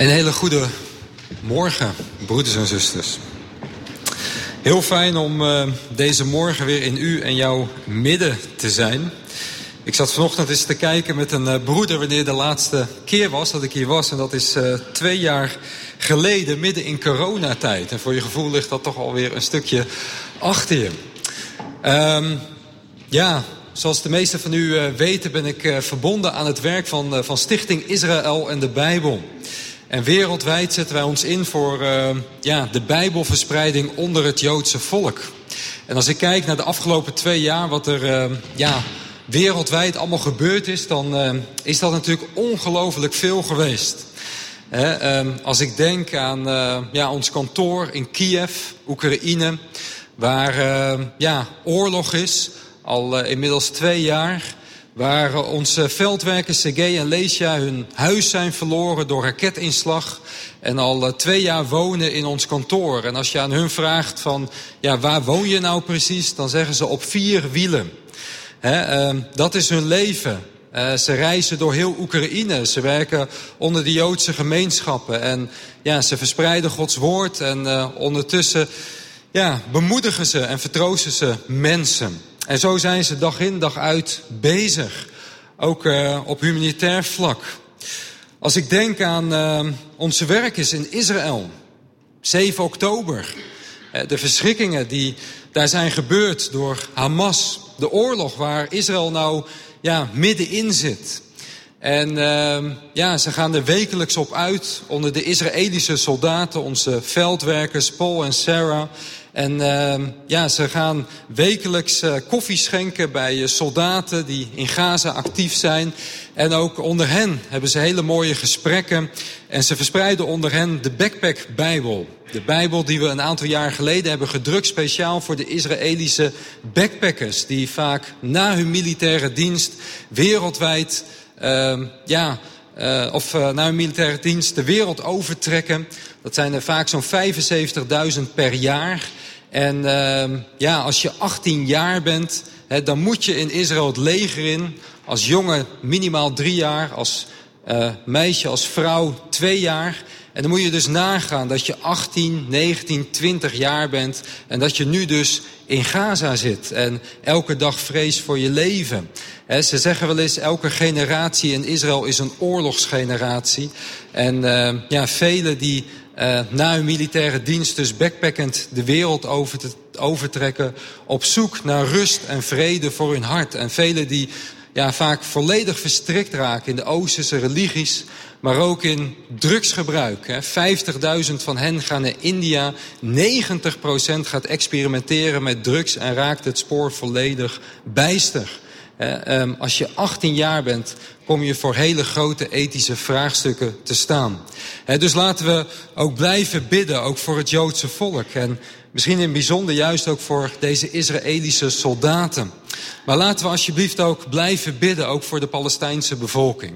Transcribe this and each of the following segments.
Een hele goede morgen, broeders en zusters. Heel fijn om uh, deze morgen weer in u en jouw midden te zijn. Ik zat vanochtend eens te kijken met een uh, broeder wanneer de laatste keer was dat ik hier was. En dat is uh, twee jaar geleden, midden in coronatijd. En voor je gevoel ligt dat toch alweer een stukje achter je. Um, ja, zoals de meesten van u weten ben ik verbonden aan het werk van, van Stichting Israël en de Bijbel. En wereldwijd zetten wij ons in voor uh, ja, de Bijbelverspreiding onder het Joodse volk. En als ik kijk naar de afgelopen twee jaar, wat er uh, ja, wereldwijd allemaal gebeurd is, dan uh, is dat natuurlijk ongelooflijk veel geweest. He, als ik denk aan ja, ons kantoor in Kiev, Oekraïne, waar ja, oorlog is, al inmiddels twee jaar waar onze veldwerkers Sergei en Lesia hun huis zijn verloren door raketinslag en al twee jaar wonen in ons kantoor. En als je aan hun vraagt van, ja, waar woon je nou precies? Dan zeggen ze op vier wielen. Uh, dat is hun leven. Uh, ze reizen door heel Oekraïne. Ze werken onder de Joodse gemeenschappen. En ja, ze verspreiden Gods woord. En uh, ondertussen ja, bemoedigen ze en vertroosten ze mensen. En zo zijn ze dag in dag uit bezig. Ook uh, op humanitair vlak. Als ik denk aan uh, onze werkers in Israël. 7 oktober. Uh, de verschrikkingen die daar zijn gebeurd door Hamas. De oorlog waar Israël nou ja, middenin zit. En uh, ja, ze gaan er wekelijks op uit onder de Israëlische soldaten, onze veldwerkers Paul en Sarah. En uh, ja, ze gaan wekelijks uh, koffie schenken bij uh, soldaten die in Gaza actief zijn. En ook onder hen hebben ze hele mooie gesprekken. En ze verspreiden onder hen de Backpack Bijbel. De Bijbel die we een aantal jaar geleden hebben gedrukt speciaal voor de Israëlische backpackers. Die vaak na hun militaire dienst wereldwijd uh, ja, uh, of uh, naar hun militaire dienst de wereld overtrekken. Dat zijn er vaak zo'n 75.000 per jaar. En uh, ja, als je 18 jaar bent, hè, dan moet je in Israël het leger in. Als jongen minimaal drie jaar, als uh, meisje, als vrouw twee jaar. En dan moet je dus nagaan dat je 18, 19, 20 jaar bent en dat je nu dus in Gaza zit en elke dag vrees voor je leven. Ze zeggen wel eens, elke generatie in Israël is een oorlogsgeneratie. En uh, ja, velen die uh, na hun militaire dienst dus backpackend de wereld over te, overtrekken... op zoek naar rust en vrede voor hun hart. En velen die ja, vaak volledig verstrikt raken in de Oosterse religies... maar ook in drugsgebruik. 50.000 van hen gaan naar India. 90% gaat experimenteren met drugs en raakt het spoor volledig bijster. Um, als je 18 jaar bent, kom je voor hele grote ethische vraagstukken te staan. Dus laten we ook blijven bidden, ook voor het Joodse volk. En misschien in bijzonder juist ook voor deze Israëlische soldaten. Maar laten we alsjeblieft ook blijven bidden, ook voor de Palestijnse bevolking.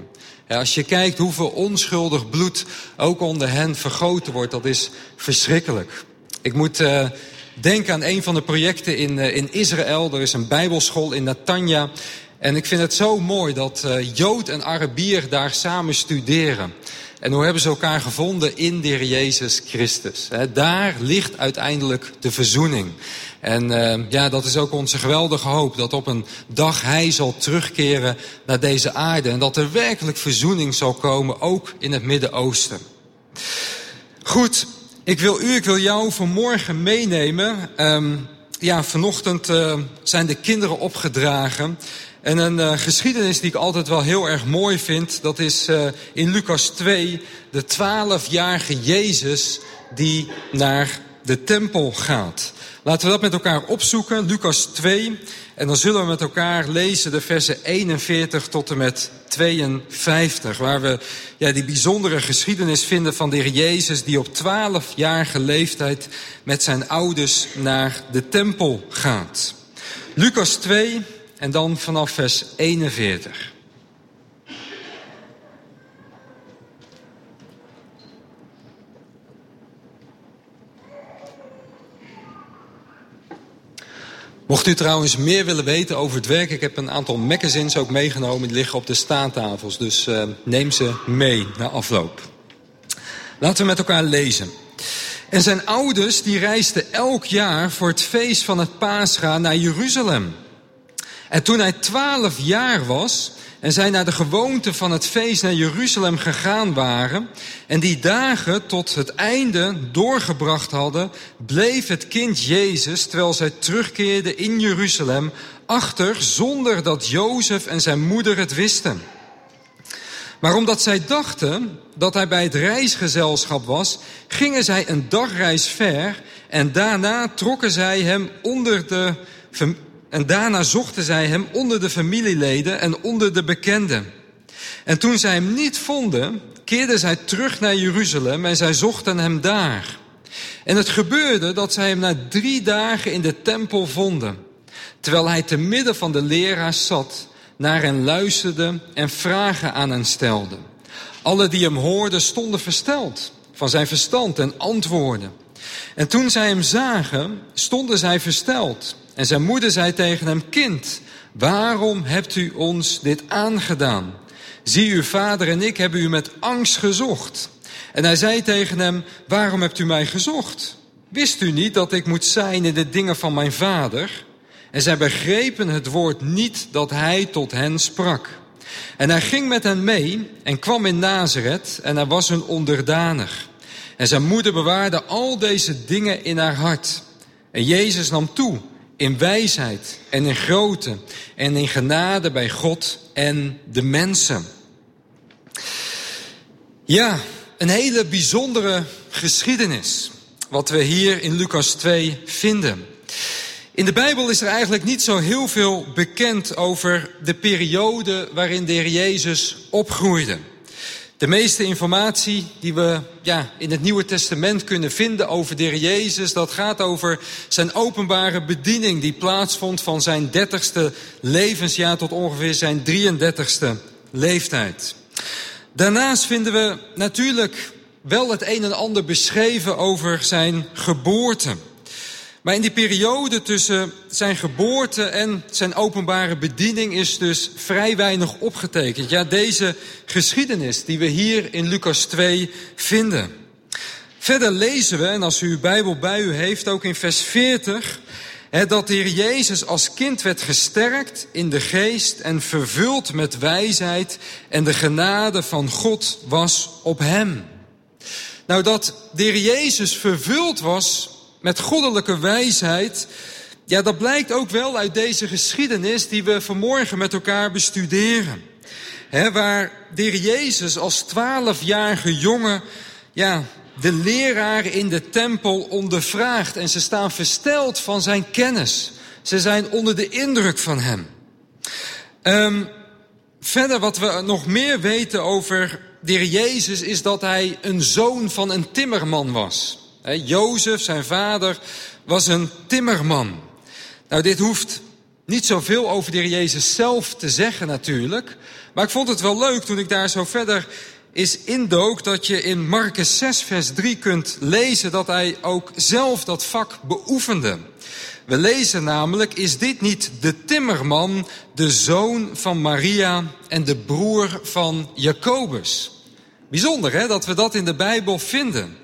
Als je kijkt hoeveel onschuldig bloed ook onder hen vergoten wordt, dat is verschrikkelijk. Ik moet uh, denken aan een van de projecten in, uh, in Israël. Er is een bijbelschool in Natanja. En ik vind het zo mooi dat uh, Jood en Arabier daar samen studeren. En hoe hebben ze elkaar gevonden in de Heer Jezus Christus? Daar ligt uiteindelijk de verzoening. En uh, ja, dat is ook onze geweldige hoop. Dat op een dag hij zal terugkeren naar deze aarde. En dat er werkelijk verzoening zal komen, ook in het Midden-Oosten. Goed, ik wil u, ik wil jou vanmorgen meenemen. Um, ja, vanochtend uh, zijn de kinderen opgedragen. En een uh, geschiedenis die ik altijd wel heel erg mooi vind, dat is uh, in Lucas 2 de twaalfjarige Jezus die naar de tempel gaat. Laten we dat met elkaar opzoeken, Lucas 2. En dan zullen we met elkaar lezen de versen 41 tot en met 52. Waar we ja, die bijzondere geschiedenis vinden van de heer Jezus... die op twaalfjarige leeftijd met zijn ouders naar de tempel gaat. Lucas 2 en dan vanaf vers 41. Mocht u trouwens meer willen weten over het werk, ik heb een aantal magazines ook meegenomen. Die liggen op de staattafels, dus uh, neem ze mee na afloop. Laten we met elkaar lezen. En zijn ouders die reisden elk jaar voor het feest van het Pascha naar Jeruzalem. En toen hij twaalf jaar was en zij naar de gewoonte van het feest naar Jeruzalem gegaan waren en die dagen tot het einde doorgebracht hadden, bleef het kind Jezus, terwijl zij terugkeerden in Jeruzalem, achter zonder dat Jozef en zijn moeder het wisten. Maar omdat zij dachten dat hij bij het reisgezelschap was, gingen zij een dagreis ver en daarna trokken zij hem onder de en daarna zochten zij hem onder de familieleden en onder de bekenden. En toen zij hem niet vonden, keerden zij terug naar Jeruzalem en zij zochten hem daar. En het gebeurde dat zij hem na drie dagen in de tempel vonden, terwijl hij te midden van de leraars zat, naar hen luisterde en vragen aan hen stelde. Alle die hem hoorden stonden versteld van zijn verstand en antwoorden. En toen zij hem zagen, stonden zij versteld. En zijn moeder zei tegen hem, kind, waarom hebt u ons dit aangedaan? Zie, uw vader en ik hebben u met angst gezocht. En hij zei tegen hem, waarom hebt u mij gezocht? Wist u niet dat ik moet zijn in de dingen van mijn vader? En zij begrepen het woord niet dat hij tot hen sprak. En hij ging met hen mee en kwam in Nazareth en hij was hun onderdanig. En zijn moeder bewaarde al deze dingen in haar hart. En Jezus nam toe in wijsheid en in grootte en in genade bij God en de mensen. Ja, een hele bijzondere geschiedenis wat we hier in Lucas 2 vinden. In de Bijbel is er eigenlijk niet zo heel veel bekend over de periode waarin de Heer Jezus opgroeide. De meeste informatie die we ja, in het Nieuwe Testament kunnen vinden over de Heer Jezus, dat gaat over zijn openbare bediening die plaatsvond van zijn dertigste levensjaar tot ongeveer zijn 33ste leeftijd. Daarnaast vinden we natuurlijk wel het een en ander beschreven over zijn geboorte. Maar in die periode tussen zijn geboorte en zijn openbare bediening is dus vrij weinig opgetekend. Ja, deze geschiedenis die we hier in Lucas 2 vinden. Verder lezen we, en als u uw Bijbel bij u heeft, ook in vers 40, hè, dat de Heer Jezus als kind werd gesterkt in de geest en vervuld met wijsheid en de genade van God was op hem. Nou, dat de Heer Jezus vervuld was met goddelijke wijsheid. Ja, dat blijkt ook wel uit deze geschiedenis die we vanmorgen met elkaar bestuderen. Waar de Jezus als twaalfjarige jongen ja, de leraren in de tempel ondervraagt. En ze staan versteld van zijn kennis. Ze zijn onder de indruk van hem. Um, verder wat we nog meer weten over de Jezus is dat hij een zoon van een timmerman was. Jozef, zijn vader, was een timmerman. Nou, dit hoeft niet zoveel over de Jezus zelf te zeggen natuurlijk. Maar ik vond het wel leuk toen ik daar zo verder is indook... dat je in Marcus 6 vers 3 kunt lezen dat hij ook zelf dat vak beoefende. We lezen namelijk, is dit niet de timmerman, de zoon van Maria en de broer van Jacobus? Bijzonder hè, dat we dat in de Bijbel vinden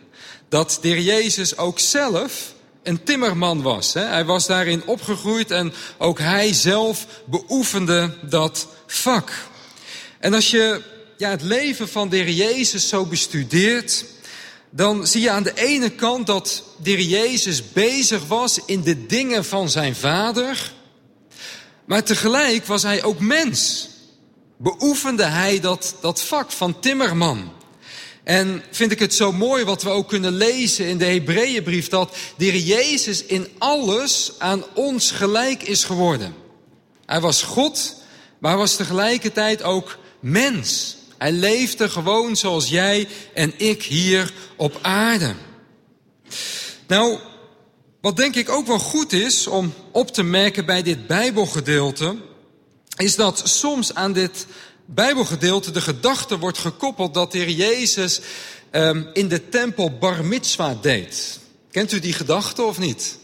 dat de Jezus ook zelf een timmerman was. Hè? Hij was daarin opgegroeid en ook hij zelf beoefende dat vak. En als je ja, het leven van de Jezus zo bestudeert, dan zie je aan de ene kant dat de Jezus bezig was in de dingen van zijn vader, maar tegelijk was hij ook mens. Beoefende hij dat, dat vak van timmerman. En vind ik het zo mooi wat we ook kunnen lezen in de Hebreeënbrief... dat de Jezus in alles aan ons gelijk is geworden. Hij was God, maar was tegelijkertijd ook mens. Hij leefde gewoon zoals jij en ik hier op aarde. Nou, wat denk ik ook wel goed is om op te merken bij dit Bijbelgedeelte... is dat soms aan dit Bijbelgedeelte de gedachte wordt gekoppeld dat de Heer Jezus um, in de tempel bar mitzwa deed. Kent u die gedachte of niet?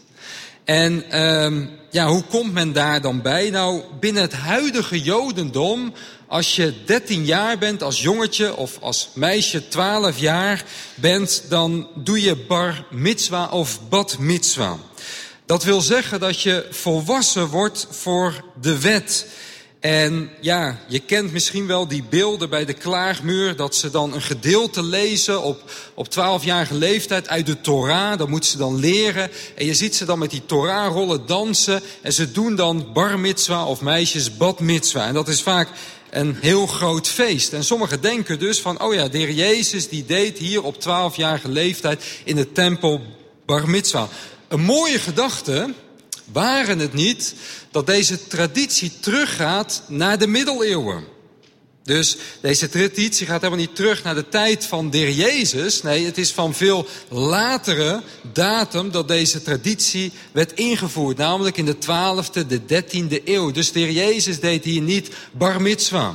En um, ja, hoe komt men daar dan bij? Nou, binnen het huidige Jodendom als je 13 jaar bent als jongetje of als meisje 12 jaar bent, dan doe je bar mitzwa of bad mitzwa. Dat wil zeggen dat je volwassen wordt voor de wet. En ja, je kent misschien wel die beelden bij de klaagmuur, dat ze dan een gedeelte lezen op, op 12-jarige leeftijd uit de Torah. Dat moeten ze dan leren. En je ziet ze dan met die Torah-rollen dansen. En ze doen dan bar mitzwa of meisjes bad mitzwa. En dat is vaak een heel groot feest. En sommigen denken dus van, oh ja, de heer Jezus die deed hier op 12-jarige leeftijd in de tempel bar mitzwa. Een mooie gedachte, waren het niet dat deze traditie teruggaat naar de middeleeuwen. Dus deze traditie gaat helemaal niet terug naar de tijd van de Jezus. Nee, het is van veel latere datum dat deze traditie werd ingevoerd. Namelijk in de 12e, de 13e eeuw. Dus de Jezus deed hier niet bar mitzwa.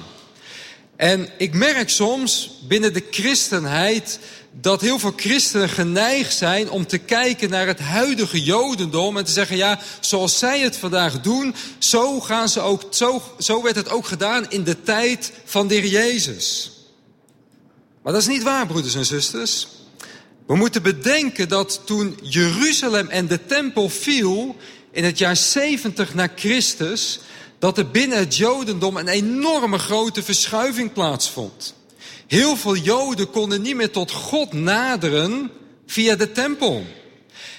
En ik merk soms binnen de christenheid dat heel veel christenen geneigd zijn om te kijken naar het huidige jodendom en te zeggen, ja, zoals zij het vandaag doen, zo, gaan ze ook, zo, zo werd het ook gedaan in de tijd van de heer Jezus. Maar dat is niet waar, broeders en zusters. We moeten bedenken dat toen Jeruzalem en de tempel viel in het jaar 70 na Christus, dat er binnen het jodendom een enorme grote verschuiving plaatsvond. Heel veel Joden konden niet meer tot God naderen via de tempel.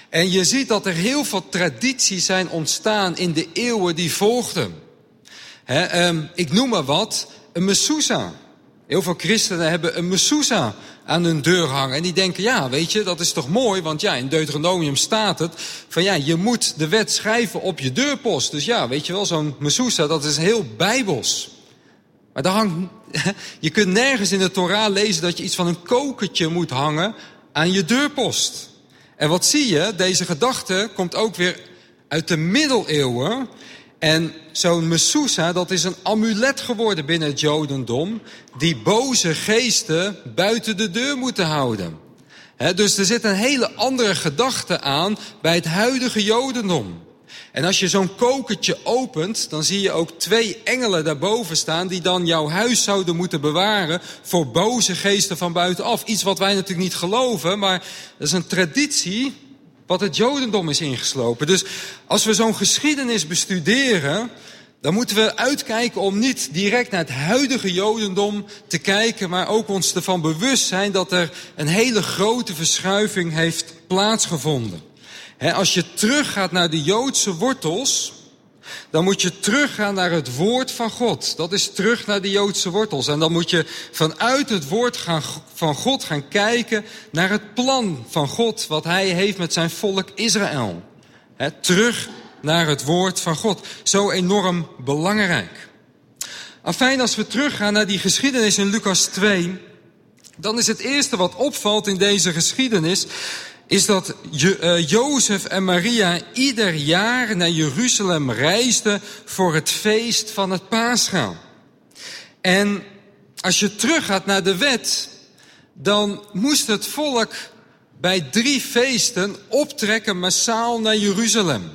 En je ziet dat er heel veel tradities zijn ontstaan in de eeuwen die volgden. um, ik noem maar wat, een Mesusa. Heel veel christenen hebben een Mesusa aan hun deur hangen. En die denken, ja, weet je, dat is toch mooi, want ja, in Deuteronomium staat het van ja, je moet de wet schrijven op je deurpost. Dus ja, weet je wel, zo'n Mesusa, dat is heel bijbels. Maar daar hangt, je kunt nergens in de Torah lezen dat je iets van een kokertje moet hangen aan je deurpost. En wat zie je? Deze gedachte komt ook weer uit de middeleeuwen. En zo'n Mesusa, dat is een amulet geworden binnen het Jodendom, die boze geesten buiten de deur moeten houden. dus er zit een hele andere gedachte aan bij het huidige Jodendom. En als je zo'n kokertje opent, dan zie je ook twee engelen daarboven staan die dan jouw huis zouden moeten bewaren voor boze geesten van buitenaf. Iets wat wij natuurlijk niet geloven, maar dat is een traditie wat het Jodendom is ingeslopen. Dus als we zo'n geschiedenis bestuderen, dan moeten we uitkijken om niet direct naar het huidige Jodendom te kijken, maar ook ons ervan bewust zijn dat er een hele grote verschuiving heeft plaatsgevonden als je teruggaat naar de Joodse wortels, dan moet je teruggaan naar het woord van God. Dat is terug naar de Joodse wortels. En dan moet je vanuit het woord gaan, van God gaan kijken naar het plan van God, wat hij heeft met zijn volk Israël. terug naar het woord van God. Zo enorm belangrijk. Afijn, als we teruggaan naar die geschiedenis in Lucas 2, dan is het eerste wat opvalt in deze geschiedenis is dat uh, Jozef en Maria ieder jaar naar Jeruzalem reisden voor het feest van het paasgaan. En als je teruggaat naar de wet, dan moest het volk bij drie feesten optrekken massaal naar Jeruzalem.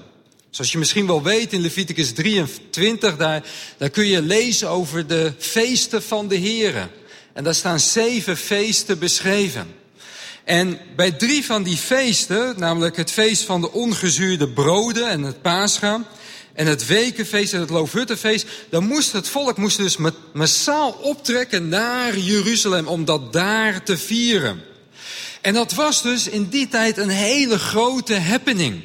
Zoals je misschien wel weet in Leviticus 23, daar, daar kun je lezen over de feesten van de Heren. En daar staan zeven feesten beschreven. En bij drie van die feesten, namelijk het feest van de ongezuurde broden en het paasgaan, en het wekenfeest en het loofhuttenfeest, dan moest het volk moest dus massaal optrekken naar Jeruzalem om dat daar te vieren. En dat was dus in die tijd een hele grote happening.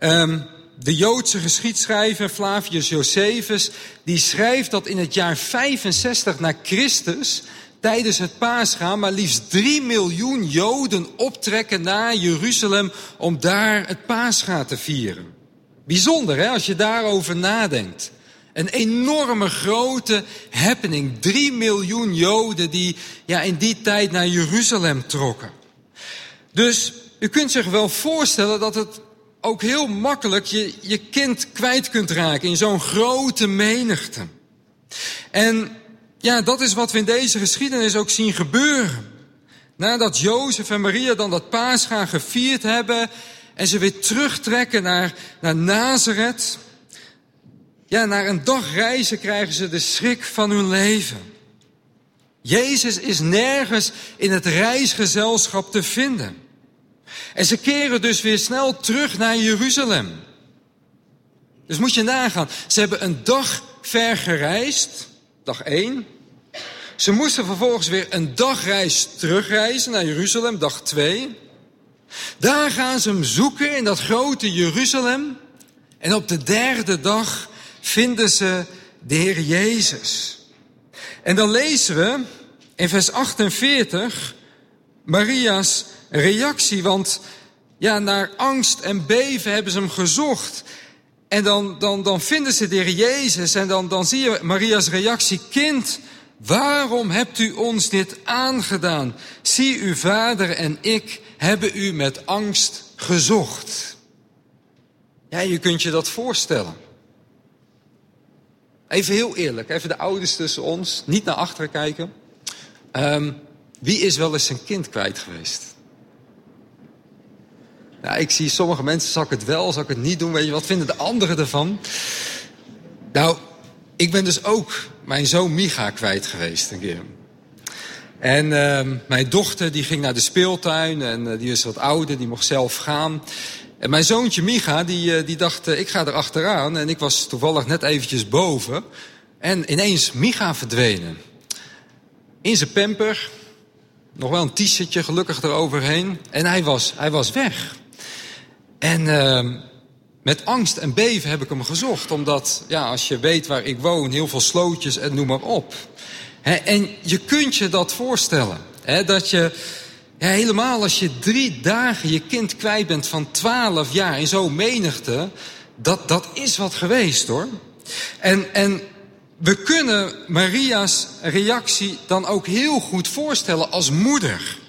Um, de Joodse geschiedschrijver Flavius Josephus, die schrijft dat in het jaar 65 na Christus tijdens het paasgaan maar liefst 3 miljoen Joden optrekken naar Jeruzalem om daar het paasgaan te vieren. Bijzonder hè, als je daarover nadenkt. Een enorme grote happening. 3 miljoen Joden die ja, in die tijd naar Jeruzalem trokken. Dus u kunt zich wel voorstellen dat het ook heel makkelijk je, je kind kwijt kunt raken in zo'n grote menigte. En ja, dat is wat we in deze geschiedenis ook zien gebeuren. Nadat Jozef en Maria dan dat paasgaan gevierd hebben en ze weer terugtrekken naar, naar Nazareth, ja, na een dag reizen krijgen ze de schrik van hun leven. Jezus is nergens in het reisgezelschap te vinden. En ze keren dus weer snel terug naar Jeruzalem. Dus moet je nagaan, ze hebben een dag ver gereisd, dag 1. Ze moesten vervolgens weer een dagreis terugreizen naar Jeruzalem, dag 2. Daar gaan ze hem zoeken in dat grote Jeruzalem. En op de derde dag vinden ze de Heer Jezus. En dan lezen we in vers 48 Maria's reactie, want ja, naar angst en beven hebben ze hem gezocht. En dan, dan, dan vinden ze de Heer Jezus en dan, dan zie je Maria's reactie. Kind, waarom hebt u ons dit aangedaan? Zie, uw vader en ik hebben u met angst gezocht. Ja, je kunt je dat voorstellen. Even heel eerlijk, even de ouders tussen ons, niet naar achteren kijken. Um, wie is wel eens zijn kind kwijt geweest? Ik zie sommige mensen, zal ik het wel, zal ik het niet doen? Weet je, wat vinden de anderen ervan? Nou, ik ben dus ook mijn zoon Micha kwijt geweest een keer. En uh, mijn dochter die ging naar de speeltuin en uh, die is wat ouder, die mocht zelf gaan. En mijn zoontje Micha die, uh, die dacht, ik ga er achteraan. En ik was toevallig net eventjes boven. En ineens Micha verdwenen. In zijn pamper, nog wel een t-shirtje gelukkig eroverheen. En hij was, hij was weg. En uh, met angst en beven heb ik hem gezocht. Omdat, ja, als je weet waar ik woon, heel veel slootjes en noem maar op. En je kunt je dat voorstellen. Dat je, ja, helemaal als je drie dagen je kind kwijt bent van twaalf jaar in zo'n menigte. Dat, dat is wat geweest hoor. En, en we kunnen Maria's reactie dan ook heel goed voorstellen als moeder.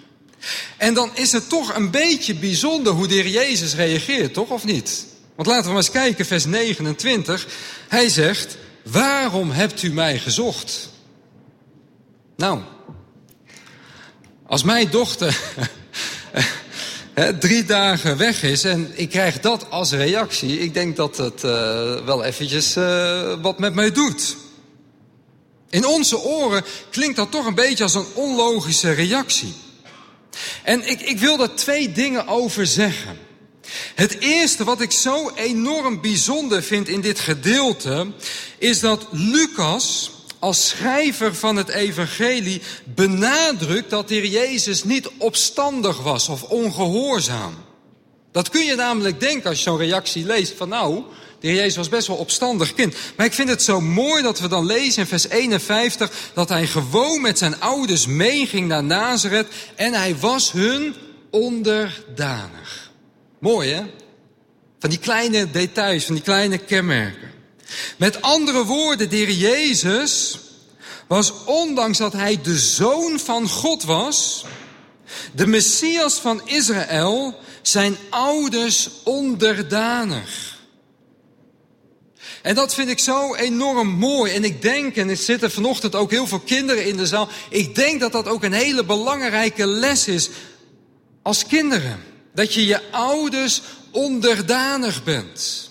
En dan is het toch een beetje bijzonder hoe de heer Jezus reageert, toch of niet? Want laten we maar eens kijken, vers 29. Hij zegt, waarom hebt u mij gezocht? Nou, als mijn dochter drie dagen weg is en ik krijg dat als reactie, ik denk dat het uh, wel eventjes uh, wat met mij doet. In onze oren klinkt dat toch een beetje als een onlogische reactie. En ik, ik wil daar twee dingen over zeggen. Het eerste wat ik zo enorm bijzonder vind in dit gedeelte, is dat Lucas als schrijver van het evangelie benadrukt dat de Heer Jezus niet opstandig was of ongehoorzaam. Dat kun je namelijk denken als je zo'n reactie leest van nou, de heer Jezus was best wel opstandig kind. Maar ik vind het zo mooi dat we dan lezen in vers 51 dat hij gewoon met zijn ouders meeging naar Nazareth en hij was hun onderdanig. Mooi hè? Van die kleine details, van die kleine kenmerken. Met andere woorden, de heer Jezus was ondanks dat hij de zoon van God was, de Messias van Israël, zijn ouders onderdanig. En dat vind ik zo enorm mooi. En ik denk, en er zitten vanochtend ook heel veel kinderen in de zaal. Ik denk dat dat ook een hele belangrijke les is als kinderen. Dat je je ouders onderdanig bent.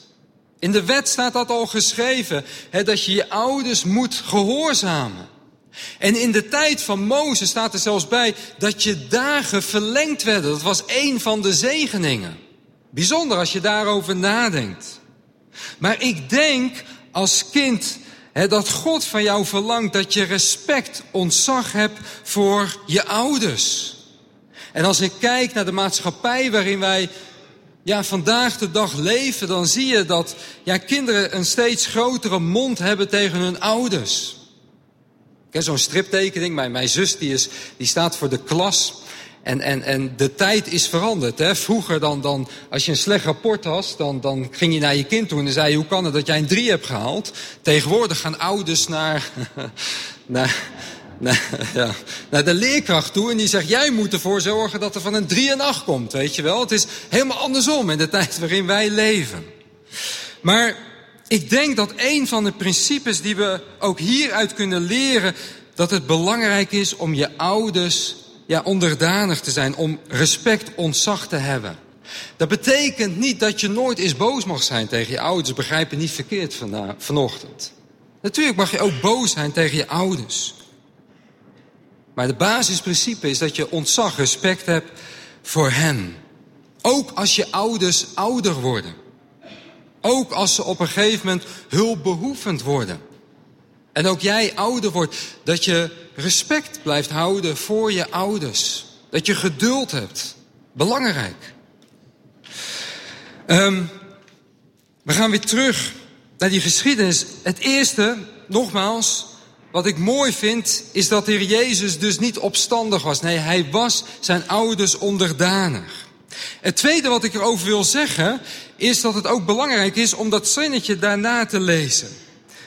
In de wet staat dat al geschreven, hè, dat je je ouders moet gehoorzamen. En in de tijd van Mozes staat er zelfs bij dat je dagen verlengd werden. Dat was een van de zegeningen. Bijzonder als je daarover nadenkt. Maar ik denk als kind hè, dat God van jou verlangt dat je respect, ontzag hebt voor je ouders. En als ik kijk naar de maatschappij waarin wij ja, vandaag de dag leven, dan zie je dat ja, kinderen een steeds grotere mond hebben tegen hun ouders. Ik heb zo'n striptekening, mijn, mijn zus die, is, die staat voor de klas. En, en, en de tijd is veranderd. Hè? Vroeger dan, dan, als je een slecht rapport had, dan, dan ging je naar je kind toe en dan zei je, hoe kan het dat jij een drie hebt gehaald? Tegenwoordig gaan ouders naar, naar, naar, ja, naar de leerkracht toe en die zegt, jij moet ervoor zorgen dat er van een drie en acht komt, weet je wel? Het is helemaal andersom in de tijd waarin wij leven. Maar ik denk dat een van de principes die we ook hieruit kunnen leren, dat het belangrijk is om je ouders ja, onderdanig te zijn, om respect, ontzag te hebben. Dat betekent niet dat je nooit eens boos mag zijn tegen je ouders. Begrijp je niet verkeerd vanochtend. Natuurlijk mag je ook boos zijn tegen je ouders. Maar de basisprincipe is dat je ontzag, respect hebt voor hen. Ook als je ouders ouder worden. Ook als ze op een gegeven moment hulpbehoevend worden. En ook jij ouder wordt, dat je respect blijft houden voor je ouders. Dat je geduld hebt. Belangrijk. Um, we gaan weer terug naar die geschiedenis. Het eerste, nogmaals, wat ik mooi vind, is dat de Heer Jezus dus niet opstandig was. Nee, hij was zijn ouders onderdanig. Het tweede wat ik erover wil zeggen, is dat het ook belangrijk is om dat zinnetje daarna te lezen.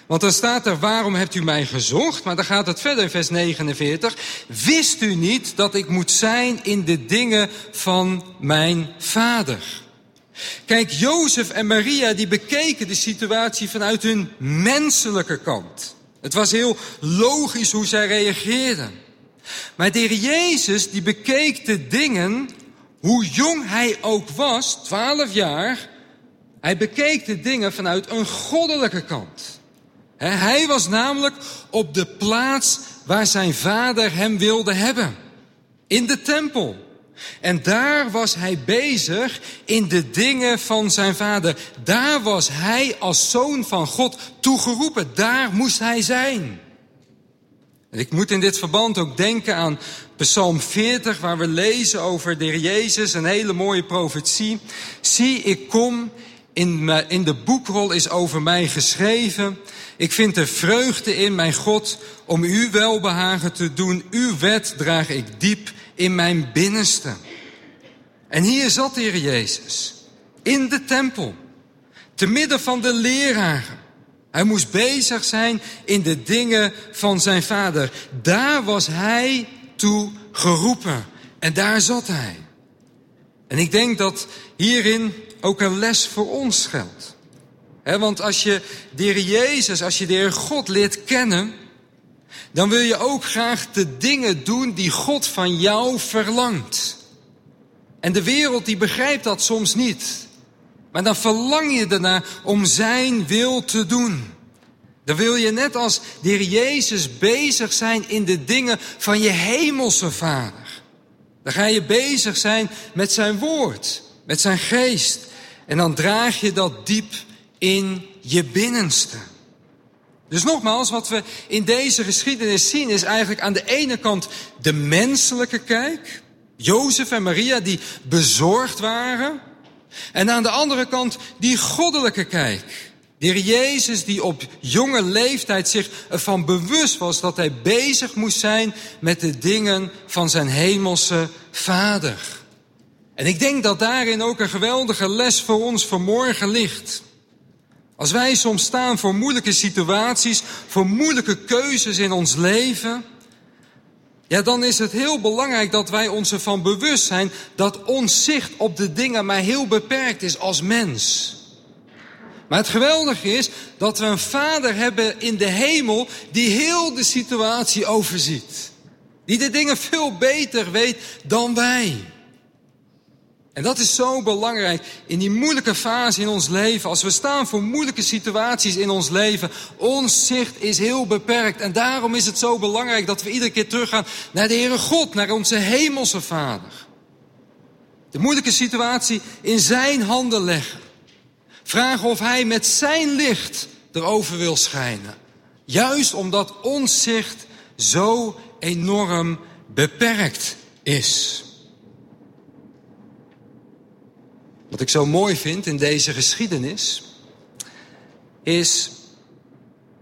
Want dan staat er, waarom hebt u mij gezocht? Maar dan gaat het verder in vers 49. Wist u niet dat ik moet zijn in de dingen van mijn vader? Kijk, Jozef en Maria die bekeken de situatie vanuit hun menselijke kant. Het was heel logisch hoe zij reageerden. Maar de heer Jezus die bekeek de dingen, hoe jong hij ook was, twaalf jaar, hij bekeek de dingen vanuit een goddelijke kant. Hij was namelijk op de plaats waar zijn vader hem wilde hebben. In de tempel. En daar was hij bezig in de dingen van zijn vader. Daar was hij als zoon van God toegeroepen. Daar moest hij zijn. En ik moet in dit verband ook denken aan Psalm 40, waar we lezen over de Heer Jezus, een hele mooie profetie. Zie, ik kom, in, in de boekrol is over mij geschreven. Ik vind er vreugde in, mijn God, om uw welbehagen te doen. Uw wet draag ik diep in mijn binnenste. En hier zat de Heer Jezus, in de tempel, te midden van de leraren. Hij moest bezig zijn in de dingen van zijn vader. Daar was hij toe geroepen. En daar zat hij. En ik denk dat hierin ook een les voor ons geldt. Want als je de Jezus, als je de Heer God leert kennen, dan wil je ook graag de dingen doen die God van jou verlangt. En de wereld die begrijpt dat soms niet. Maar dan verlang je ernaar om zijn wil te doen. Dan wil je net als de Jezus bezig zijn in de dingen van je hemelse Vader. Dan ga je bezig zijn met zijn woord, met zijn geest. En dan draag je dat diep in je binnenste. Dus nogmaals, wat we in deze geschiedenis zien is eigenlijk aan de ene kant de menselijke kijk. Jozef en Maria die bezorgd waren. En aan de andere kant die goddelijke kijk. De heer Jezus die op jonge leeftijd zich ervan bewust was dat hij bezig moest zijn met de dingen van zijn hemelse vader. En ik denk dat daarin ook een geweldige les voor ons vanmorgen ligt. Als wij soms staan voor moeilijke situaties, voor moeilijke keuzes in ons leven, ja, dan is het heel belangrijk dat wij ons ervan bewust zijn dat ons zicht op de dingen maar heel beperkt is als mens. Maar het geweldige is dat we een vader hebben in de hemel die heel de situatie overziet. Die de dingen veel beter weet dan wij. En dat is zo belangrijk in die moeilijke fase in ons leven. Als we staan voor moeilijke situaties in ons leven. Ons zicht is heel beperkt. En daarom is het zo belangrijk dat we iedere keer teruggaan naar de Heere God. Naar onze hemelse Vader. De moeilijke situatie in zijn handen leggen. Vragen of hij met zijn licht erover wil schijnen. Juist omdat ons zicht zo enorm beperkt is. Wat ik zo mooi vind in deze geschiedenis, is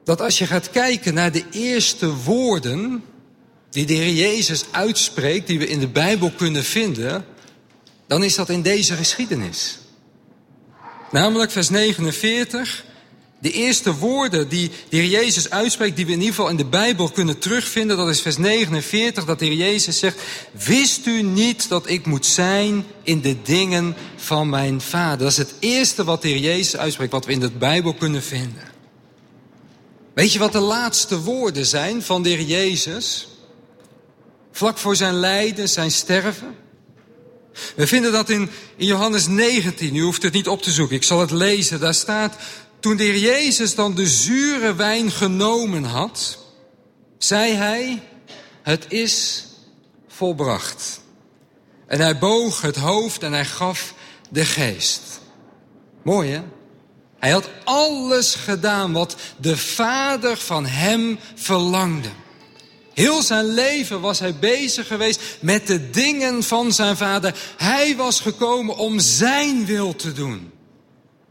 dat als je gaat kijken naar de eerste woorden die de Heer Jezus uitspreekt, die we in de Bijbel kunnen vinden, dan is dat in deze geschiedenis. Namelijk vers 49. De eerste woorden die de Heer Jezus uitspreekt, die we in ieder geval in de Bijbel kunnen terugvinden, dat is vers 49, dat de Heer Jezus zegt, wist u niet dat ik moet zijn in de dingen van mijn Vader? Dat is het eerste wat de Heer Jezus uitspreekt, wat we in de Bijbel kunnen vinden. Weet je wat de laatste woorden zijn van de Heer Jezus? Vlak voor zijn lijden, zijn sterven. We vinden dat in, in Johannes 19. U hoeft het niet op te zoeken. Ik zal het lezen. Daar staat, toen de Heer Jezus dan de zure wijn genomen had, zei hij, het is volbracht. En hij boog het hoofd en hij gaf de geest. Mooi hè? Hij had alles gedaan wat de Vader van hem verlangde. Heel zijn leven was hij bezig geweest met de dingen van zijn vader. Hij was gekomen om zijn wil te doen.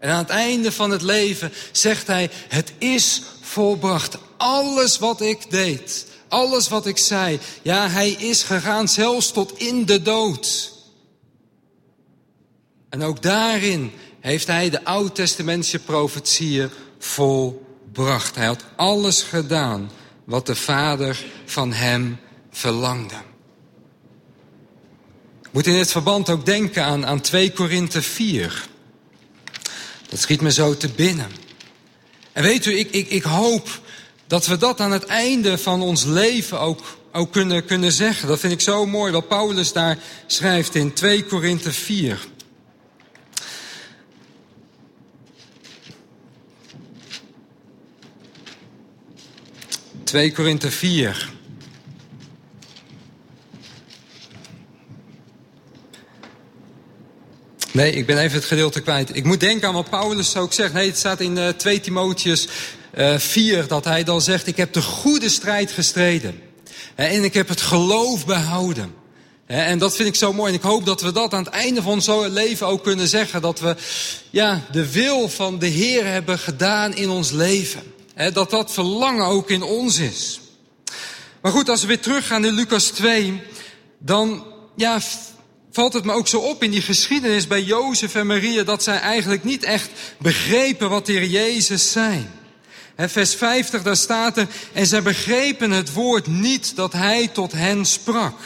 En aan het einde van het leven zegt hij, het is volbracht. Alles wat ik deed, alles wat ik zei. Ja, hij is gegaan zelfs tot in de dood. En ook daarin heeft hij de oud-testamentische profetieën volbracht. Hij had alles gedaan wat de Vader van hem verlangde. Ik moet in dit verband ook denken aan, aan 2 Korinthe 4. Dat schiet me zo te binnen. En weet u, ik, ik, ik hoop dat we dat aan het einde van ons leven ook, kunnen, kunnen zeggen. Dat vind ik zo mooi wat Paulus daar schrijft in 2 Korinthe 4. 2 Korinthe 4. Nee, ik ben even het gedeelte kwijt. Ik moet denken aan wat Paulus ook zegt. Nee, het staat in uh, 2 Timotheus uh, 4 dat hij dan zegt... ik heb de goede strijd gestreden. En ik heb het geloof behouden. En dat vind ik zo mooi. En ik hoop dat we dat aan het einde van ons leven ook kunnen zeggen. Dat we ja, de wil van de Heer hebben gedaan in ons leven dat dat verlangen ook in ons is. Maar goed, als we weer teruggaan in Lucas 2, dan ja, valt het me ook zo op in die geschiedenis bij Jozef en Maria dat zij eigenlijk niet echt begrepen wat de Heer Jezus zei. vers 50, daar staat er, en zij begrepen het woord niet dat hij tot hen sprak.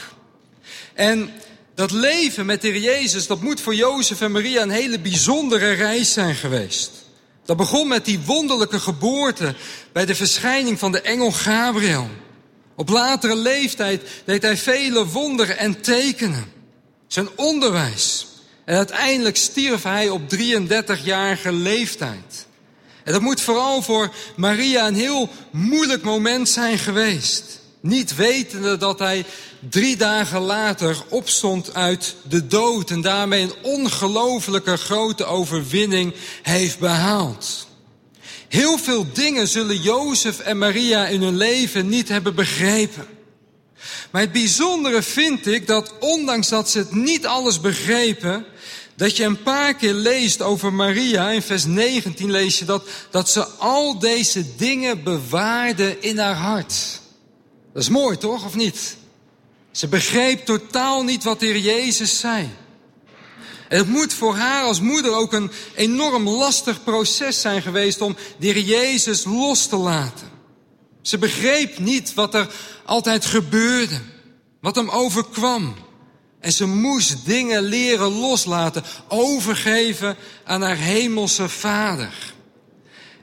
En dat leven met de Heer Jezus, dat moet voor Jozef en Maria een hele bijzondere reis zijn geweest. Dat begon met die wonderlijke geboorte bij de verschijning van de engel Gabriel. Op latere leeftijd deed hij vele wonderen en tekenen. Zijn onderwijs. En uiteindelijk stierf hij op 33-jarige leeftijd. En dat moet vooral voor Maria een heel moeilijk moment zijn geweest. Niet wetende dat hij drie dagen later opstond uit de dood en daarmee een ongelofelijke grote overwinning heeft behaald. Heel veel dingen zullen Jozef en Maria in hun leven niet hebben begrepen. Maar het bijzondere vind ik dat ondanks dat ze het niet alles begrepen, dat je een paar keer leest over Maria, in vers 19 lees je dat, dat ze al deze dingen bewaarde in haar hart. Dat is mooi toch, of niet? Ze begreep totaal niet wat de Heer Jezus zei. En het moet voor haar als moeder ook een enorm lastig proces zijn geweest om de Heer Jezus los te laten. Ze begreep niet wat er altijd gebeurde, wat hem overkwam. En ze moest dingen leren loslaten, overgeven aan haar hemelse vader.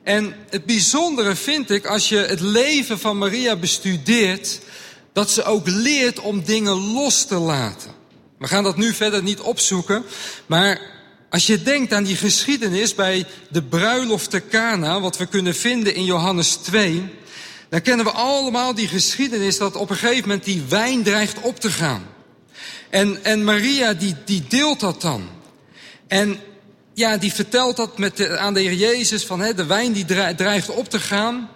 En het bijzondere vind ik, als je het leven van Maria bestudeert, dat ze ook leert om dingen los te laten. We gaan dat nu verder niet opzoeken, maar als je denkt aan die geschiedenis bij de bruiloft te Cana, wat we kunnen vinden in Johannes 2, dan kennen we allemaal die geschiedenis dat op een gegeven moment die wijn dreigt op te gaan. En, en Maria die, die deelt dat dan. En ja, die vertelt dat met aan de Heer Jezus van hè, de wijn die dreigt op te gaan.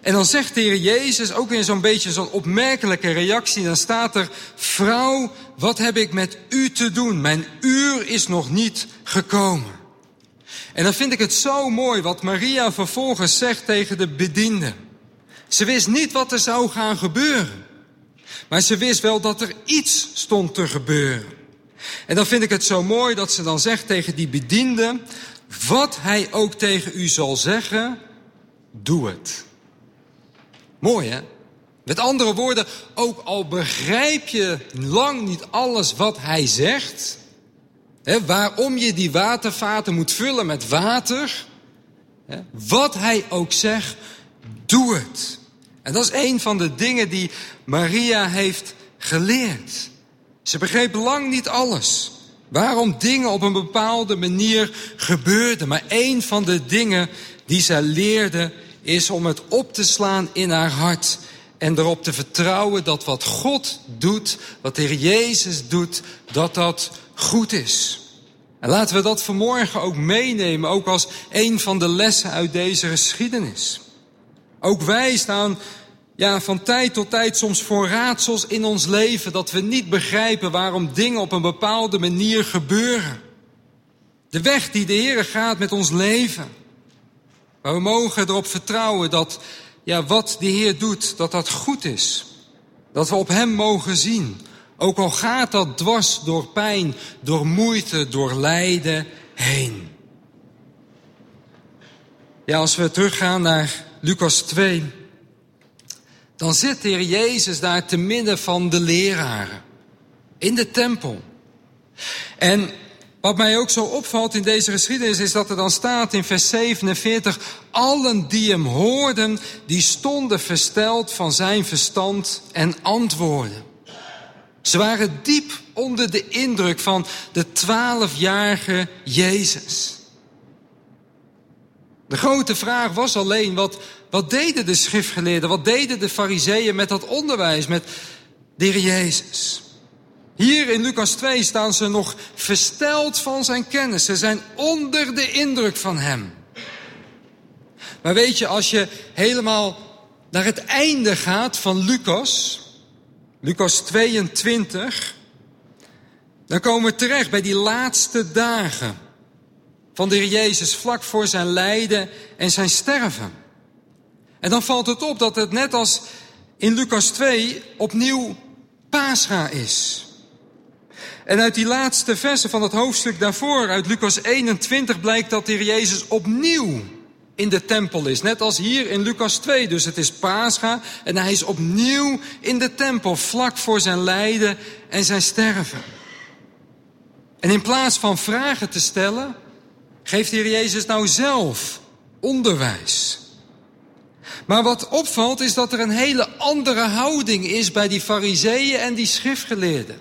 En dan zegt de Heer Jezus ook in zo'n beetje zo'n opmerkelijke reactie. Dan staat er, vrouw, wat heb ik met u te doen? Mijn uur is nog niet gekomen. En dan vind ik het zo mooi wat Maria vervolgens zegt tegen de bediende. Ze wist niet wat er zou gaan gebeuren. Maar ze wist wel dat er iets stond te gebeuren. En dan vind ik het zo mooi dat ze dan zegt tegen die bediende, wat hij ook tegen u zal zeggen, doe het. Mooi hè? Met andere woorden, ook al begrijp je lang niet alles wat hij zegt, hè, waarom je die watervaten moet vullen met water, hè, wat hij ook zegt, doe het. En dat is een van de dingen die Maria heeft geleerd. Ze begreep lang niet alles. Waarom dingen op een bepaalde manier gebeurden. Maar een van de dingen die zij leerde is om het op te slaan in haar hart. En erop te vertrouwen dat wat God doet, wat de Heer Jezus doet, dat dat goed is. En laten we dat vanmorgen ook meenemen, ook als een van de lessen uit deze geschiedenis. Ook wij staan ja, van tijd tot tijd soms voor raadsels in ons leven dat we niet begrijpen waarom dingen op een bepaalde manier gebeuren. De weg die de Heer gaat met ons leven. Maar we mogen erop vertrouwen dat ja, wat de Heer doet, dat dat goed is. Dat we op Hem mogen zien. Ook al gaat dat dwars door pijn, door moeite, door lijden heen. Ja, als we teruggaan naar Lucas 2, dan zit de Heer Jezus daar te midden van de leraren in de tempel. En wat mij ook zo opvalt in deze geschiedenis is dat er dan staat in vers 47, allen die hem hoorden, die stonden versteld van zijn verstand en antwoorden. Ze waren diep onder de indruk van de twaalfjarige Jezus. De grote vraag was alleen, wat, wat deden de schriftgeleerden, wat deden de fariseeën met dat onderwijs, met de heer Jezus? Hier in Lucas 2 staan ze nog versteld van zijn kennis. Ze zijn onder de indruk van hem. Maar weet je, als je helemaal naar het einde gaat van Lucas, Lucas 22, dan komen we terecht bij die laatste dagen van de Heer Jezus vlak voor zijn lijden en zijn sterven. En dan valt het op dat het net als in Lucas 2 opnieuw Pascha is. En uit die laatste versen van het hoofdstuk daarvoor, uit Lucas 21, blijkt dat de Heer Jezus opnieuw in de tempel is. Net als hier in Lucas 2. Dus het is Pascha en hij is opnieuw in de tempel, vlak voor zijn lijden en zijn sterven. En in plaats van vragen te stellen, geeft de Heer Jezus nou zelf onderwijs. Maar wat opvalt is dat er een hele andere houding is bij die fariseeën en die schriftgeleerden.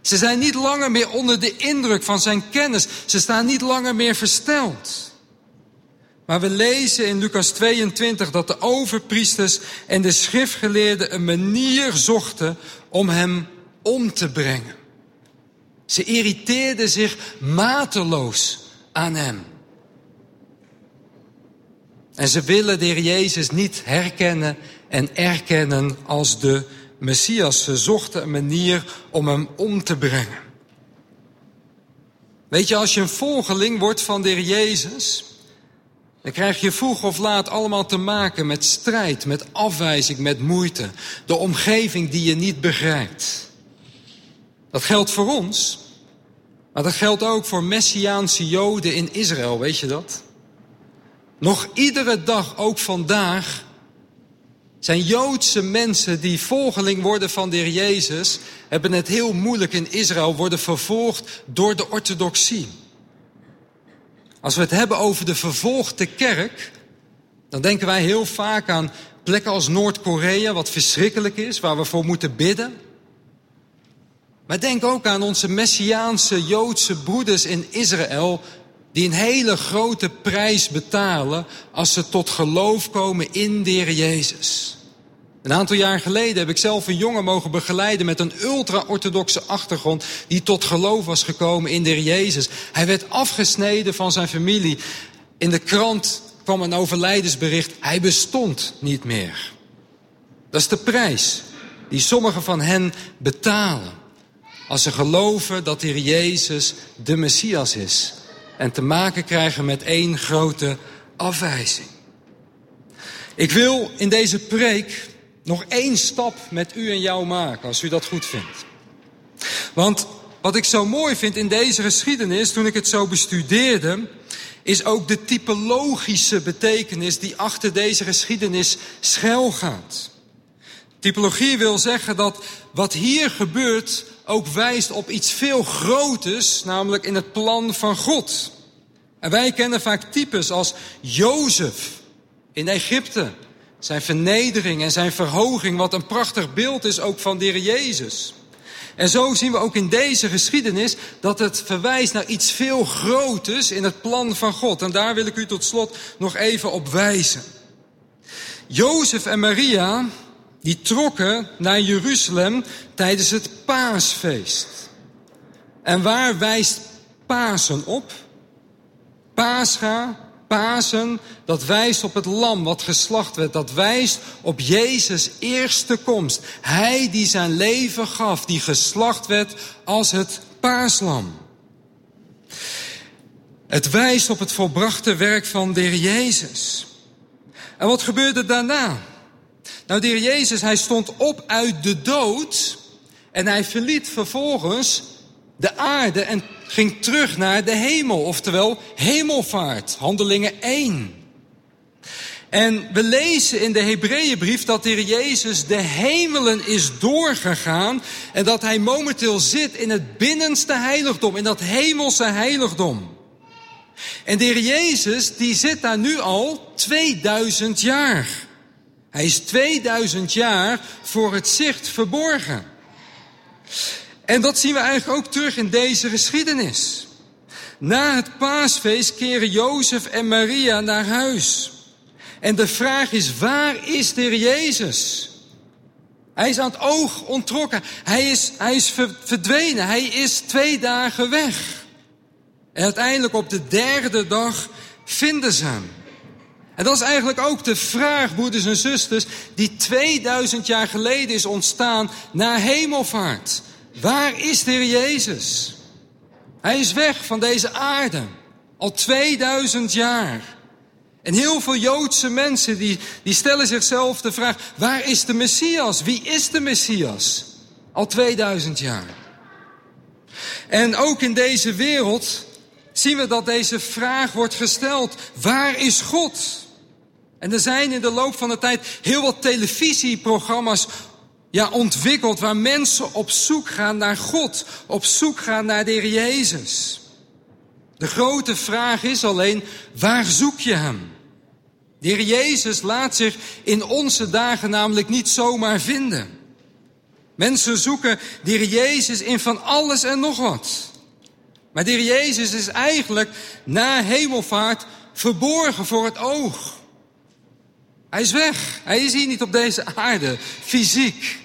Ze zijn niet langer meer onder de indruk van zijn kennis. Ze staan niet langer meer versteld. Maar we lezen in Lucas 22 dat de overpriesters en de schriftgeleerden een manier zochten om hem om te brengen. Ze irriteerden zich mateloos aan hem. En ze willen de Jezus niet herkennen en erkennen als de Messias. Ze zochten een manier om hem om te brengen. Weet je, als je een volgeling wordt van de Jezus, dan krijg je vroeg of laat allemaal te maken met strijd, met afwijzing, met moeite. De omgeving die je niet begrijpt. Dat geldt voor ons, maar dat geldt ook voor Messiaanse Joden in Israël, weet je dat? Nog iedere dag, ook vandaag, zijn Joodse mensen die volgeling worden van de heer Jezus, hebben het heel moeilijk in Israël, worden vervolgd door de orthodoxie. Als we het hebben over de vervolgde kerk, dan denken wij heel vaak aan plekken als Noord-Korea, wat verschrikkelijk is, waar we voor moeten bidden. Maar denk ook aan onze Messiaanse Joodse broeders in Israël, die een hele grote prijs betalen als ze tot geloof komen in de Heer Jezus. Een aantal jaar geleden heb ik zelf een jongen mogen begeleiden met een ultra-orthodoxe achtergrond die tot geloof was gekomen in de Heer Jezus. Hij werd afgesneden van zijn familie. In de krant kwam een overlijdensbericht. Hij bestond niet meer. Dat is de prijs die sommigen van hen betalen. Als ze geloven dat de Heer Jezus de Messias is en te maken krijgen met één grote afwijzing. Ik wil in deze preek nog één stap met u en jou maken, als u dat goed vindt. Want wat ik zo mooi vind in deze geschiedenis, toen ik het zo bestudeerde, is ook de typologische betekenis die achter deze geschiedenis schuilgaat. Typologie wil zeggen dat wat hier gebeurt ook wijst op iets veel groters, namelijk in het plan van God. En wij kennen vaak types als Jozef in Egypte, zijn vernedering en zijn verhoging, wat een prachtig beeld is ook van de Heer Jezus. En zo zien we ook in deze geschiedenis dat het verwijst naar iets veel groters in het plan van God. En daar wil ik u tot slot nog even op wijzen. Jozef en Maria, die trokken naar Jeruzalem tijdens het paasfeest. En waar wijst Pasen op? Pascha, Pasen, dat wijst op het lam wat geslacht werd. Dat wijst op Jezus' eerste komst. Hij die zijn leven gaf, die geslacht werd als het paaslam. Het wijst op het volbrachte werk van de Heer Jezus. En wat gebeurde daarna? Nou, de Jezus, hij stond op uit de dood en hij verliet vervolgens de aarde en ging terug naar de hemel, oftewel hemelvaart, handelingen 1. En we lezen in de Hebreeënbrief dat de Jezus de hemelen is doorgegaan en dat hij momenteel zit in het binnenste heiligdom, in dat hemelse heiligdom. En de Jezus die zit daar nu al 2000 jaar. Hij is 2000 jaar voor het zicht verborgen. En dat zien we eigenlijk ook terug in deze geschiedenis. Na het paasfeest keren Jozef en Maria naar huis. En de vraag is, waar is de Heer Jezus? Hij is aan het oog ontrokken. Hij is, hij is verdwenen. Hij is twee dagen weg. En uiteindelijk op de derde dag vinden ze hem. En dat is eigenlijk ook de vraag, broeders en zusters, die 2000 jaar geleden is ontstaan na hemelvaart. Waar is de Heer Jezus? Hij is weg van deze aarde. Al 2000 jaar. En heel veel Joodse mensen die, die stellen zichzelf de vraag: waar is de Messias? Wie is de Messias? Al 2000 jaar. En ook in deze wereld zien we dat deze vraag wordt gesteld: waar is God? En er zijn in de loop van de tijd heel wat televisieprogramma's ja, ontwikkeld waar mensen op zoek gaan naar God, op zoek gaan naar de Jezus. De grote vraag is alleen, waar zoek je Hem? De Jezus laat zich in onze dagen namelijk niet zomaar vinden. Mensen zoeken de Jezus in van alles en nog wat. Maar de Jezus is eigenlijk na hemelvaart verborgen voor het oog. Hij is weg. Hij is hier niet op deze aarde, fysiek.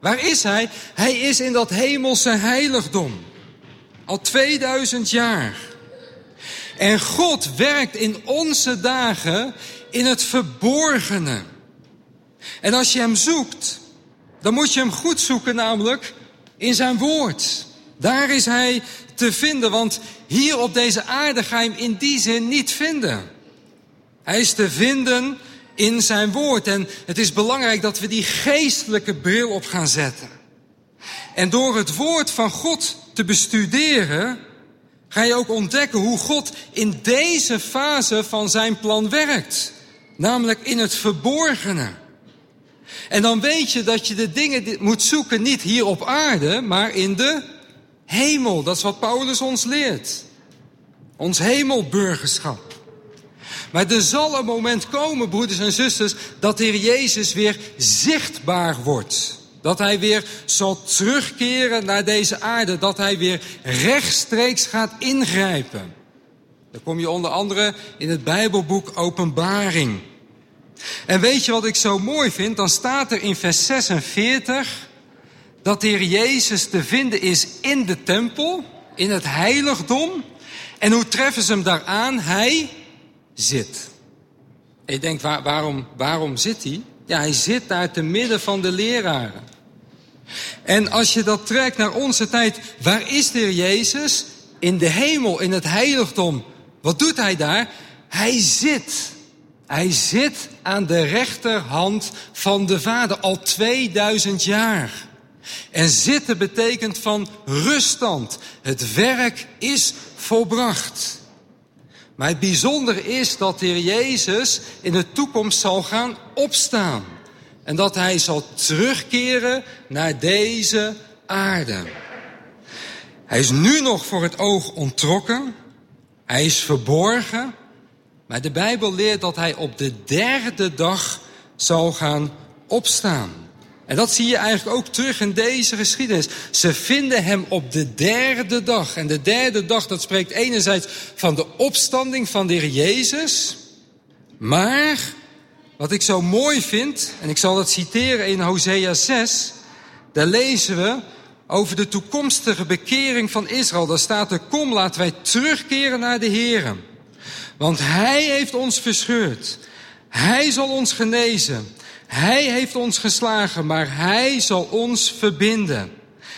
Waar is hij? Hij is in dat hemelse heiligdom. Al 2000 jaar. En God werkt in onze dagen in het verborgene. En als je hem zoekt, dan moet je hem goed zoeken, namelijk in zijn woord. Daar is hij te vinden, want hier op deze aarde ga je hem in die zin niet vinden. Hij is te vinden in zijn woord. En het is belangrijk dat we die geestelijke bril op gaan zetten. En door het woord van God te bestuderen, ga je ook ontdekken hoe God in deze fase van zijn plan werkt. Namelijk in het verborgene. En dan weet je dat je de dingen moet zoeken niet hier op aarde, maar in de hemel. Dat is wat Paulus ons leert. Ons hemelburgerschap. Maar er zal een moment komen, broeders en zusters, dat de Heer Jezus weer zichtbaar wordt. Dat hij weer zal terugkeren naar deze aarde. Dat hij weer rechtstreeks gaat ingrijpen. Dan kom je onder andere in het Bijbelboek Openbaring. En weet je wat ik zo mooi vind? Dan staat er in vers 46 dat de Heer Jezus te vinden is in de tempel, in het heiligdom. En hoe treffen ze hem daar aan? Hij zit. En je denkt, waar, waarom, waarom zit hij? Ja, hij zit daar te midden van de leraren. En als je dat trekt naar onze tijd, waar is de Jezus? In de hemel, in het heiligdom. Wat doet hij daar? Hij zit. Hij zit aan de rechterhand van de Vader al 2000 jaar. En zitten betekent van ruststand. Het werk is volbracht. Maar het bijzondere is dat de Heer Jezus in de toekomst zal gaan opstaan. En dat hij zal terugkeren naar deze aarde. Hij is nu nog voor het oog ontrokken. Hij is verborgen. Maar de Bijbel leert dat hij op de derde dag zal gaan opstaan. En dat zie je eigenlijk ook terug in deze geschiedenis. Ze vinden hem op de derde dag. En de derde dag, dat spreekt enerzijds van de opstanding van de Heer Jezus. Maar, wat ik zo mooi vind, en ik zal het citeren in Hosea 6, daar lezen we over de toekomstige bekering van Israël. Daar staat er, kom laten wij terugkeren naar de Heer. Want Hij heeft ons verscheurd. Hij zal ons genezen. Hij heeft ons geslagen, maar Hij zal ons verbinden.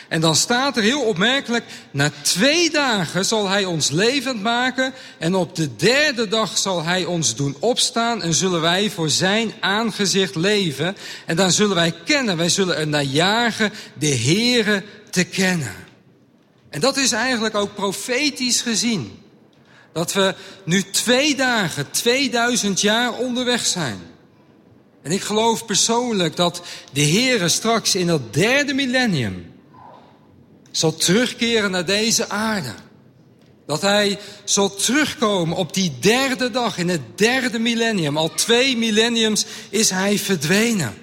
En dan staat er heel opmerkelijk, na twee dagen zal Hij ons levend maken en op de derde dag zal Hij ons doen opstaan en zullen wij voor Zijn aangezicht leven. En dan zullen wij kennen, wij zullen er naar jagen de Heere te kennen. En dat is eigenlijk ook profetisch gezien. Dat we nu twee dagen, 2000 jaar onderweg zijn. En ik geloof persoonlijk dat de Heere straks in het derde millennium zal terugkeren naar deze aarde. Dat hij zal terugkomen op die derde dag in het derde millennium. Al twee millenniums is hij verdwenen.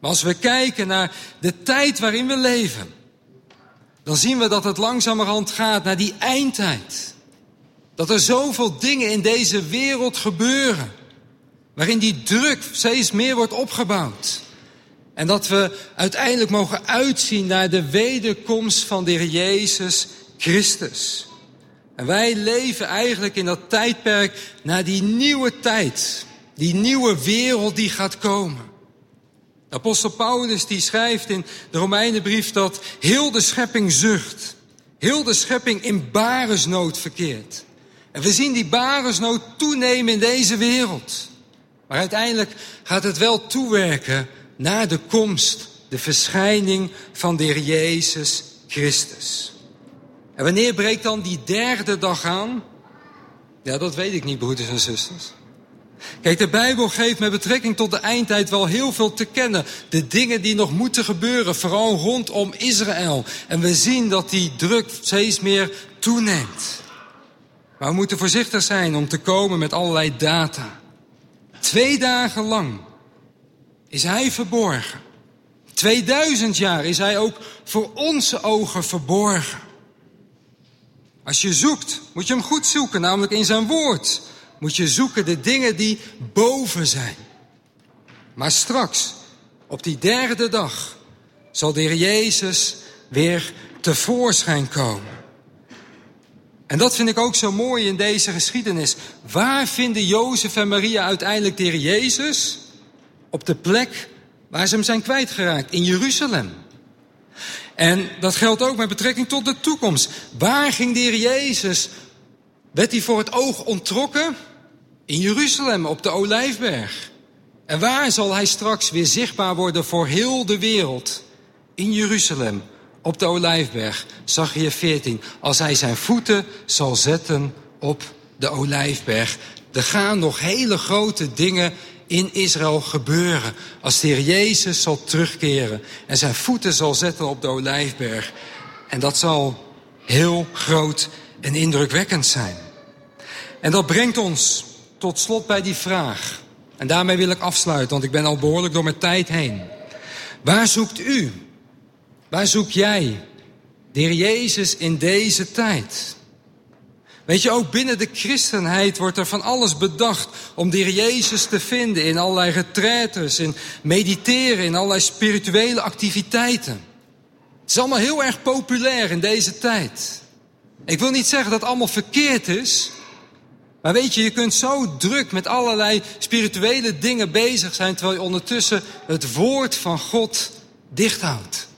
Maar als we kijken naar de tijd waarin we leven, dan zien we dat het langzamerhand gaat naar die eindtijd. Dat er zoveel dingen in deze wereld gebeuren. Waarin die druk steeds meer wordt opgebouwd. En dat we uiteindelijk mogen uitzien naar de wederkomst van de Heer Jezus Christus. En wij leven eigenlijk in dat tijdperk naar die nieuwe tijd. Die nieuwe wereld die gaat komen. De apostel Paulus die schrijft in de Romeinenbrief dat heel de schepping zucht. Heel de schepping in baresnood verkeert. En we zien die baresnood toenemen in deze wereld. Maar uiteindelijk gaat het wel toewerken naar de komst, de verschijning van de Heer Jezus Christus. En wanneer breekt dan die derde dag aan? Ja, dat weet ik niet, broeders en zusters. Kijk, de Bijbel geeft met betrekking tot de eindtijd wel heel veel te kennen. De dingen die nog moeten gebeuren, vooral rondom Israël. En we zien dat die druk steeds meer toeneemt. Maar we moeten voorzichtig zijn om te komen met allerlei data. Twee dagen lang is hij verborgen. 2000 jaar is hij ook voor onze ogen verborgen. Als je zoekt, moet je hem goed zoeken, namelijk in zijn woord. Moet je zoeken de dingen die boven zijn. Maar straks, op die derde dag, zal de Heer Jezus weer tevoorschijn komen. En dat vind ik ook zo mooi in deze geschiedenis. Waar vinden Jozef en Maria uiteindelijk de Jezus? Op de plek waar ze hem zijn kwijtgeraakt, in Jeruzalem. En dat geldt ook met betrekking tot de toekomst. Waar ging de Jezus? Werd hij voor het oog ontrokken? In Jeruzalem, op de Olijfberg. En waar zal hij straks weer zichtbaar worden voor heel de wereld? In Jeruzalem, op de Olijfberg, je 14. Als hij zijn voeten zal zetten op de Olijfberg. Er gaan nog hele grote dingen in Israël gebeuren. Als de Heer Jezus zal terugkeren en zijn voeten zal zetten op de Olijfberg. En dat zal heel groot en indrukwekkend zijn. En dat brengt ons tot slot bij die vraag. En daarmee wil ik afsluiten, want ik ben al behoorlijk door mijn tijd heen. Waar zoekt u Waar zoek jij de Jezus in deze tijd? Weet je, ook binnen de christenheid wordt er van alles bedacht om de Jezus te vinden in allerlei retraites, in mediteren, in allerlei spirituele activiteiten. Het is allemaal heel erg populair in deze tijd. Ik wil niet zeggen dat het allemaal verkeerd is, maar weet je, je kunt zo druk met allerlei spirituele dingen bezig zijn, terwijl je ondertussen het woord van God dichthoudt.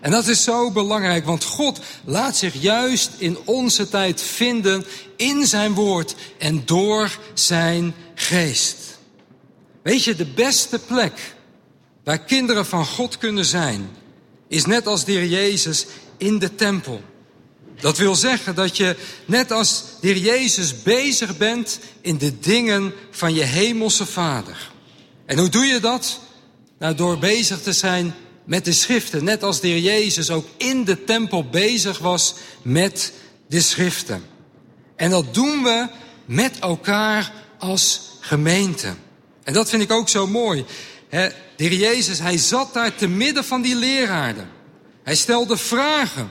En dat is zo belangrijk, want God laat zich juist in onze tijd vinden in zijn woord en door zijn geest. Weet je, de beste plek waar kinderen van God kunnen zijn, is net als de Jezus in de tempel. Dat wil zeggen dat je net als de Jezus bezig bent in de dingen van je hemelse Vader. En hoe doe je dat? Nou, door bezig te zijn met de schriften. Net als de heer Jezus ook in de tempel bezig was met de schriften. En dat doen we met elkaar als gemeente. En dat vind ik ook zo mooi. de heer Jezus, hij zat daar te midden van die leraren. Hij stelde vragen.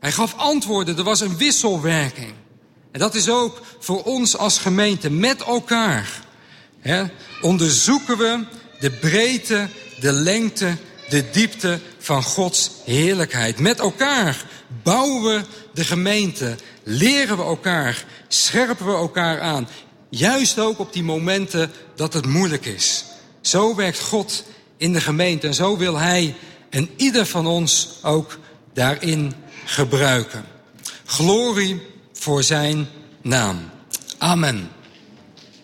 Hij gaf antwoorden. Er was een wisselwerking. En dat is ook voor ons als gemeente met elkaar. onderzoeken we de breedte, de lengte, de diepte van Gods heerlijkheid. Met elkaar bouwen we de gemeente, leren we elkaar, scherpen we elkaar aan. Juist ook op die momenten dat het moeilijk is. Zo werkt God in de gemeente en zo wil Hij en ieder van ons ook daarin gebruiken. Glorie voor Zijn naam. Amen.